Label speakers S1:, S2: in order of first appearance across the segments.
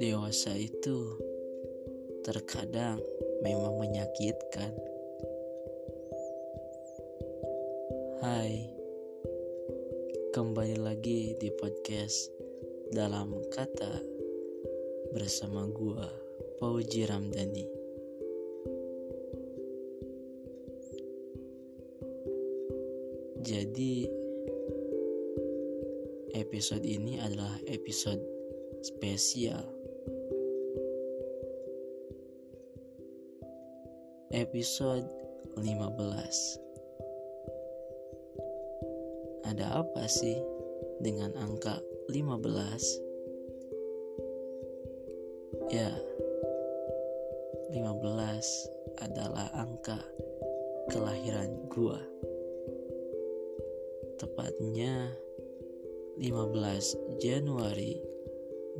S1: Dewasa itu terkadang memang menyakitkan. Hai, kembali lagi di podcast dalam kata bersama gua Pauji Ramdhani. Jadi episode ini adalah episode spesial. Episode 15. Ada apa sih dengan angka 15? Ya, 15 adalah angka kelahiran gua. Tepatnya 15 Januari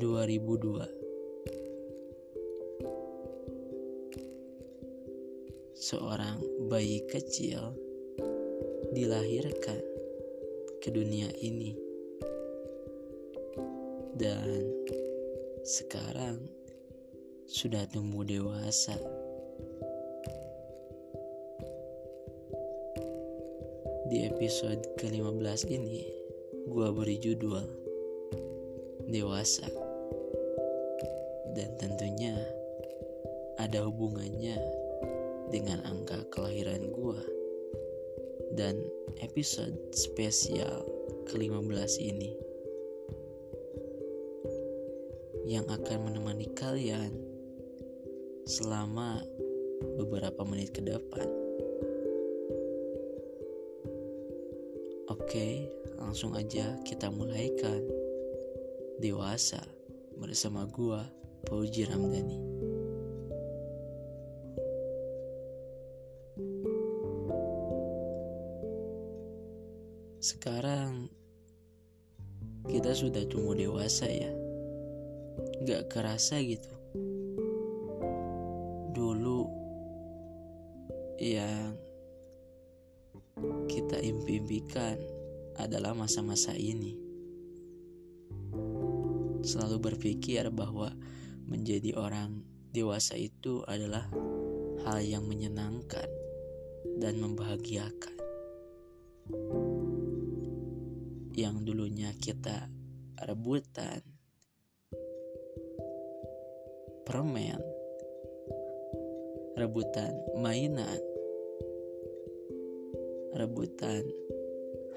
S1: 2002. Seorang bayi kecil dilahirkan ke dunia ini. Dan sekarang sudah tumbuh dewasa. Episode ke-15 ini, gua beri judul Dewasa. Dan tentunya ada hubungannya dengan angka kelahiran gua dan episode spesial ke-15 ini yang akan menemani kalian selama beberapa menit ke depan. Oke, langsung aja kita mulaikan. Dewasa bersama gua, Pauji Ramdhani. Sekarang kita sudah tumbuh dewasa ya. Gak kerasa gitu. Dulu yang kita impikan adalah masa-masa ini. Selalu berpikir bahwa menjadi orang dewasa itu adalah hal yang menyenangkan dan membahagiakan. Yang dulunya kita rebutan, permen, rebutan mainan, rebutan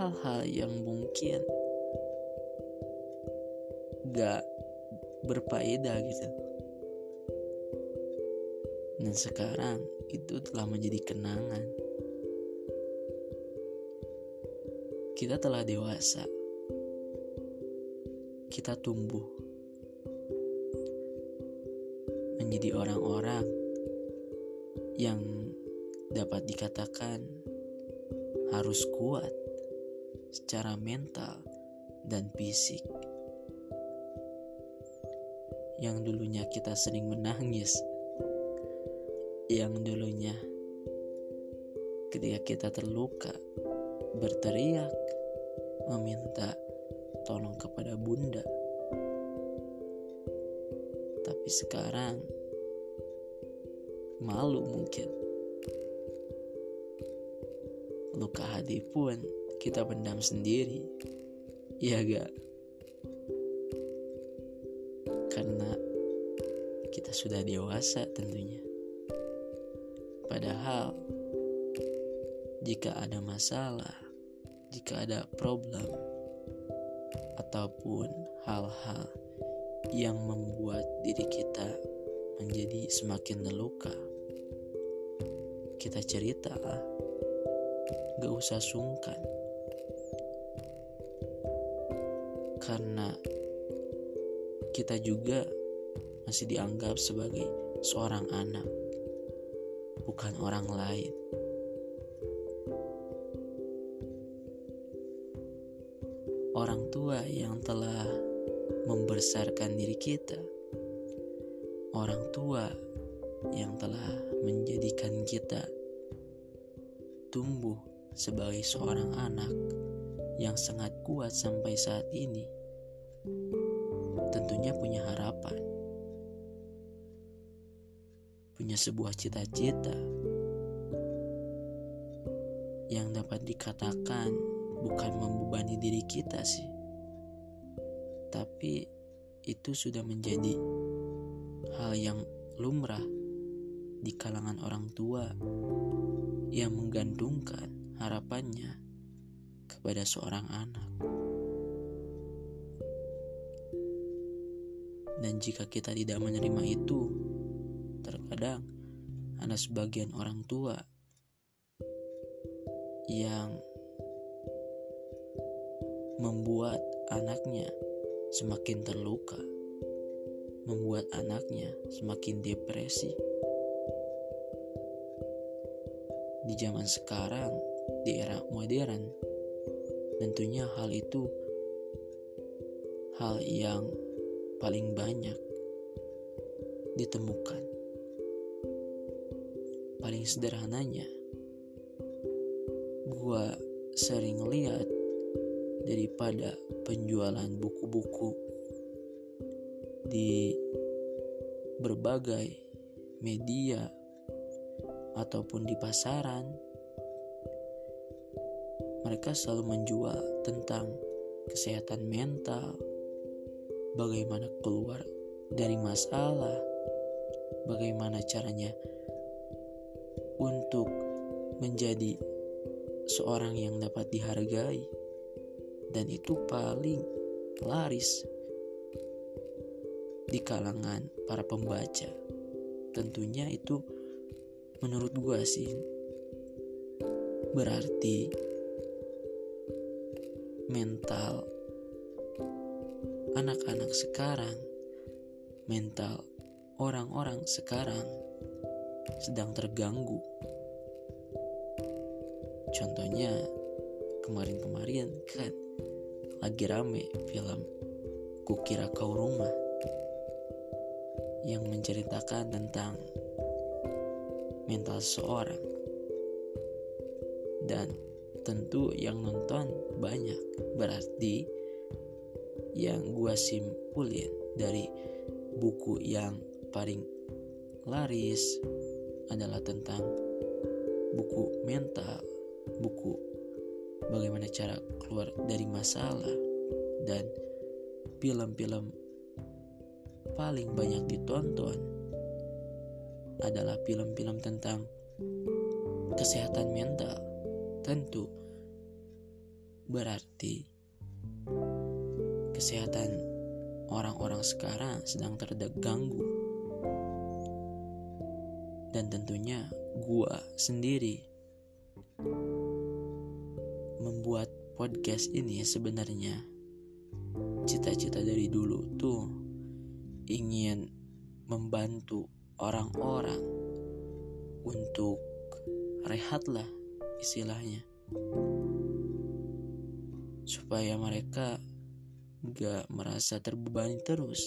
S1: hal-hal yang mungkin gak berfaedah gitu. Dan sekarang itu telah menjadi kenangan. Kita telah dewasa. Kita tumbuh menjadi orang-orang yang dapat dikatakan harus kuat secara mental dan fisik. Yang dulunya kita sering menangis, yang dulunya ketika kita terluka berteriak meminta tolong kepada bunda. Tapi sekarang malu mungkin luka hati pun kita pendam sendiri. Ya gak? Karena kita sudah dewasa tentunya. Padahal jika ada masalah jika ada problem ataupun hal-hal yang membuat diri kita menjadi semakin terluka kita cerita. Gak usah sungkan karena kita juga masih dianggap sebagai seorang anak bukan orang lain. Orang tua yang telah membesarkan diri kita orang tua yang telah menjadikan kita tumbuh sebagai seorang anak yang sangat kuat sampai saat ini, tentunya punya harapan, punya sebuah cita-cita yang dapat dikatakan bukan membebani diri kita sih, tapi itu sudah menjadi hal yang lumrah di kalangan orang tua yang menggantungkan harapannya kepada seorang anak. Dan jika kita tidak menerima itu, terkadang ada sebagian orang tua yang membuat anaknya semakin terluka, membuat anaknya semakin depresi. Di zaman sekarang, di era modern, tentunya hal itu hal yang paling banyak ditemukan. Paling sederhananya, gua sering lihat daripada penjualan buku-buku di berbagai media ataupun di pasaran mereka selalu menjual tentang kesehatan mental bagaimana keluar dari masalah bagaimana caranya untuk menjadi seorang yang dapat dihargai dan itu paling laris di kalangan para pembaca. Tentunya itu menurut gua sih berarti mental anak-anak sekarang mental orang-orang sekarang sedang terganggu. Contohnya kemarin-kemarin kan lagi rame film Kukira Kau Rumah yang menceritakan tentang mental seorang dan tentu yang nonton banyak berarti yang gua simpulin dari buku yang paling laris adalah tentang buku mental buku bagaimana cara keluar dari masalah dan film-film paling banyak ditonton adalah film-film tentang kesehatan mental. Tentu berarti kesehatan orang-orang sekarang sedang terganggu. Dan tentunya gua sendiri membuat podcast ini sebenarnya cita-cita dari dulu tuh ingin membantu orang-orang untuk rehat lah istilahnya supaya mereka gak merasa terbebani terus.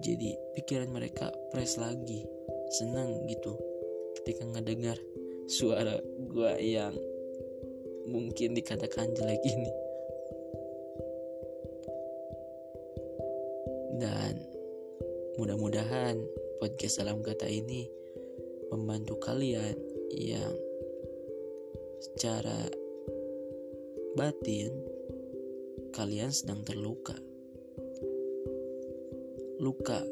S1: Jadi pikiran mereka fresh lagi senang gitu ketika ngedengar suara gua yang mungkin dikatakan jelek ini. Dan mudah-mudahan podcast salam kata ini membantu kalian yang secara batin kalian sedang terluka luka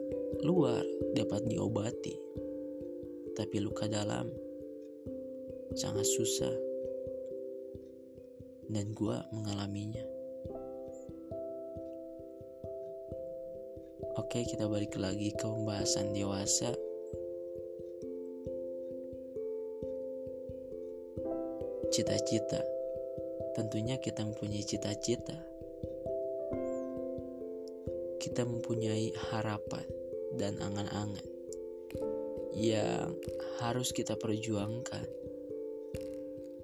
S1: luar dapat diobati tapi luka dalam sangat susah dan gue mengalaminya. Oke, kita balik lagi ke pembahasan dewasa. Cita-cita, tentunya kita mempunyai cita-cita. Kita mempunyai harapan dan angan-angan yang harus kita perjuangkan,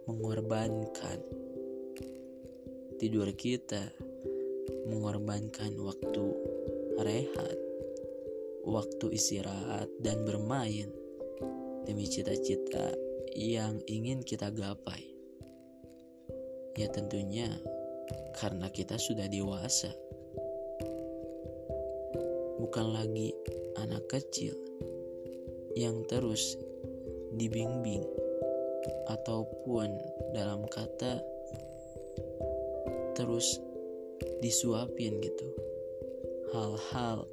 S1: mengorbankan tidur kita, mengorbankan waktu rehat, waktu istirahat, dan bermain demi cita-cita yang ingin kita gapai? Ya tentunya karena kita sudah dewasa. Bukan lagi anak kecil yang terus dibimbing ataupun dalam kata terus disuapin gitu. Hal-hal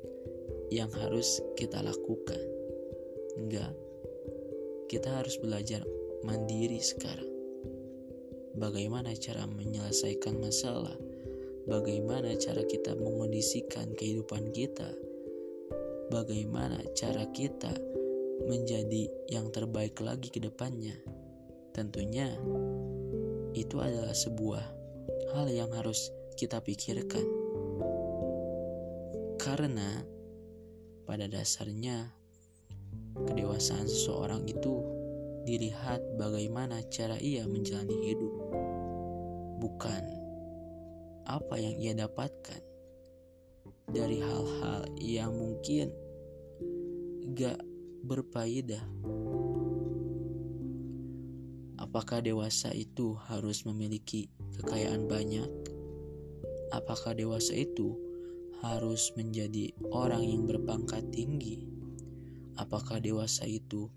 S1: yang harus kita lakukan. Enggak. Kita harus belajar mandiri sekarang. Bagaimana cara menyelesaikan masalah? Bagaimana cara kita mengondisikan kehidupan kita bagaimana cara kita menjadi yang terbaik lagi ke depannya tentunya itu adalah sebuah hal yang harus kita pikirkan. Karena pada dasarnya kedewasaan seseorang itu dilihat bagaimana cara ia menjalani hidup, bukan apa yang ia dapatkan dari hal-hal yang mungkin gak berfaedah. Apakah dewasa itu harus memiliki kekayaan banyak? Apakah dewasa itu harus menjadi orang yang berpangkat tinggi? Apakah dewasa itu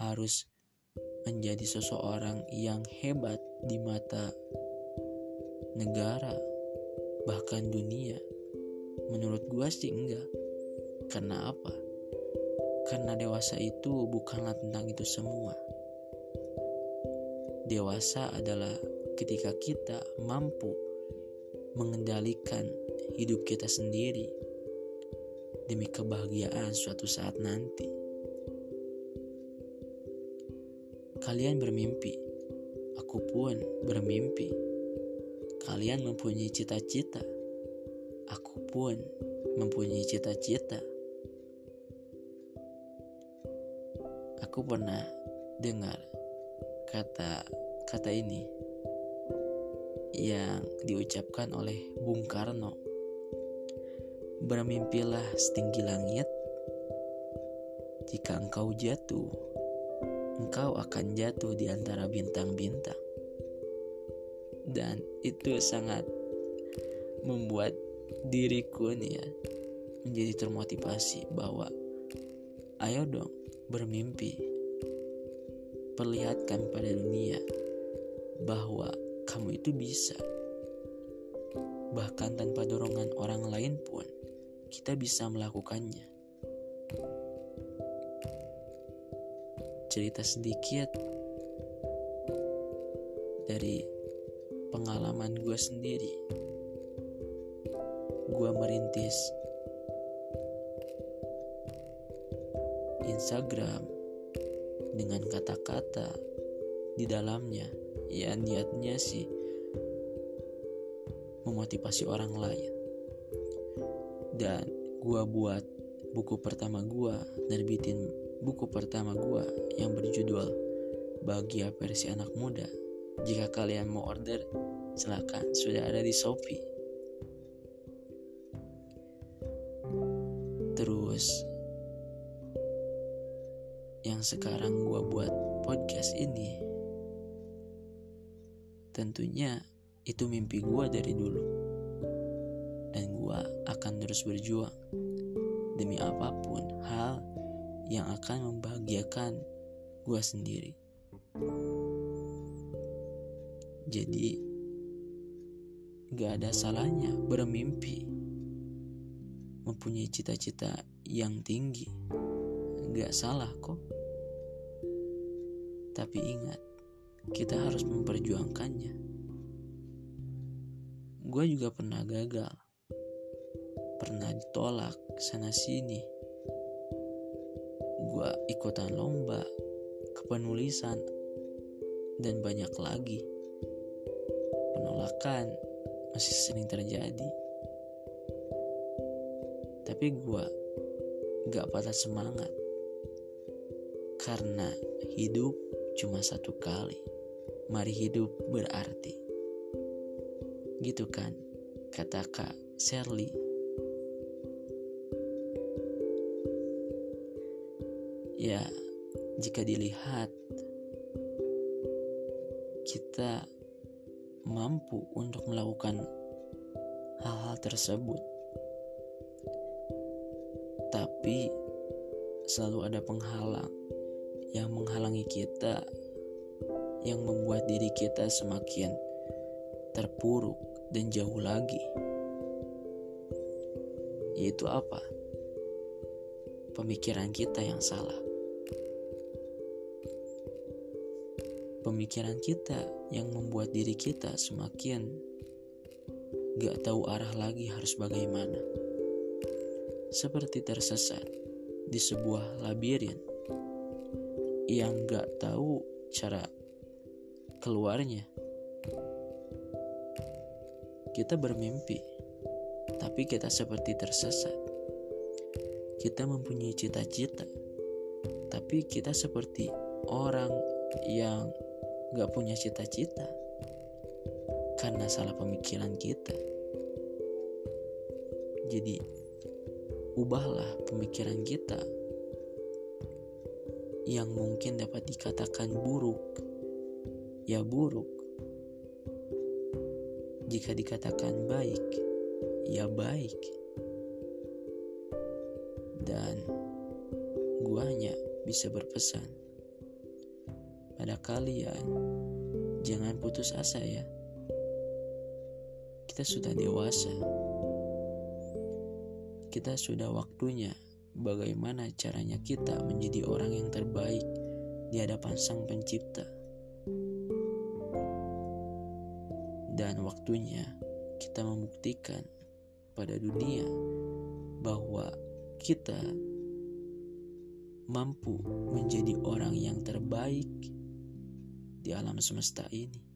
S1: harus menjadi seseorang yang hebat di mata negara, bahkan dunia? Menurut gua sih enggak. Karena apa? Karena dewasa itu bukanlah tentang itu semua. Dewasa adalah ketika kita mampu mengendalikan hidup kita sendiri demi kebahagiaan suatu saat nanti. Kalian bermimpi, aku pun bermimpi. Kalian mempunyai cita-cita, aku pun mempunyai cita-cita. Aku pernah dengar kata kata ini yang diucapkan oleh Bung Karno. Bermimpilah setinggi langit, jika engkau jatuh, engkau akan jatuh di antara bintang-bintang. Dan itu sangat membuat diriku nih ya menjadi termotivasi bahwa ayo dong bermimpi perlihatkan pada dunia bahwa kamu itu bisa. Bahkan tanpa dorongan orang lain pun, kita bisa melakukannya. Cerita sedikit dari pengalaman gue sendiri. Gue merintis. Instagram dengan kata-kata di dalamnya ya niatnya sih memotivasi orang lain. Dan gua buat buku pertama gua nerbitin buku pertama gua yang berjudul Bahagia versi anak muda. Jika kalian mau order silakan. Sudah ada di Shopee terus yang sekarang gue buat podcast ini tentunya itu mimpi gue dari dulu. Dan gue akan terus berjuang demi apa pun hal yang akan membahagiakan gue sendiri. Jadi gak ada salahnya bermimpi mempunyai cita-cita yang tinggi gak salah kok. Tapi ingat, kita harus memperjuangkannya. Gue juga pernah gagal, pernah ditolak sana sini. Gue ikutan lomba, kepenulisan, dan banyak lagi. Penolakan masih sering terjadi. Tapi gue gak patah semangat karena hidup cuma satu kali. Mari hidup berarti. Gitu kan, kata Kak Sherly. Ya, jika dilihat kita mampu untuk melakukan hal-hal tersebut. Tapi selalu ada penghalang yang menghalangi kita yang membuat diri kita semakin terpuruk dan jauh lagi. Yaitu apa? Pemikiran kita yang salah. Pemikiran kita yang membuat diri kita semakin gak tahu arah lagi harus bagaimana. Seperti tersesat di sebuah labirin yang gak tahu cara keluarnya. Kita bermimpi, tapi kita seperti tersesat. Kita mempunyai cita-cita, tapi kita seperti orang yang gak punya cita-cita karena salah pemikiran kita. Jadi, ubahlah pemikiran kita yang mungkin dapat dikatakan buruk ya buruk. Jika dikatakan baik, ya baik. Dan gua hanya bisa berpesan pada kalian, jangan putus asa ya. Kita sudah dewasa. Kita sudah waktunya bagaimana caranya kita menjadi orang yang terbaik di hadapan Sang Pencipta. dan waktunya kita membuktikan pada dunia bahwa kita mampu menjadi orang yang terbaik di alam semesta ini.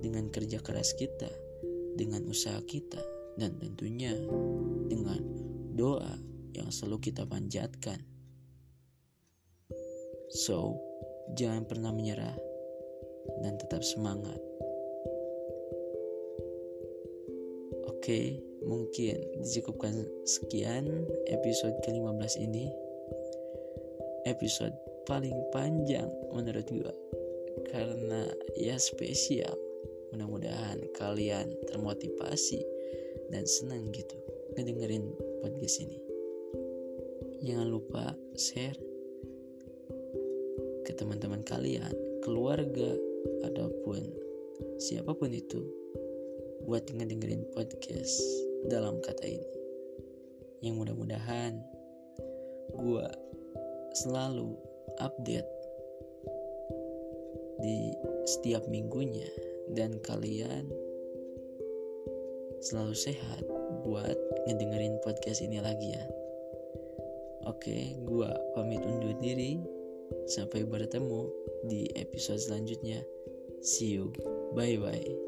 S1: Dengan kerja keras kita, dengan usaha kita, dan tentunya dengan doa yang selalu kita panjatkan. So, jangan pernah menyerah dan tetap semangat. Oke, mungkin dicukupkan sekian episode ke-15 ini. Episode paling panjang menurut gue karena ya spesial. Mudah-mudahan kalian termotivasi dan senang gitu ngedengerin podcast ini. Jangan lupa share ke teman-teman kalian, keluarga, ataupun siapa pun itu buat ngedengerin podcast dalam kata ini. Yang mudah-mudahan gue selalu update di setiap minggunya dan kalian selalu sehat buat ngedengerin podcast ini lagi ya. Oke, gue pamit undur diri. Sampai bertemu di episode selanjutnya. See you. Bye bye.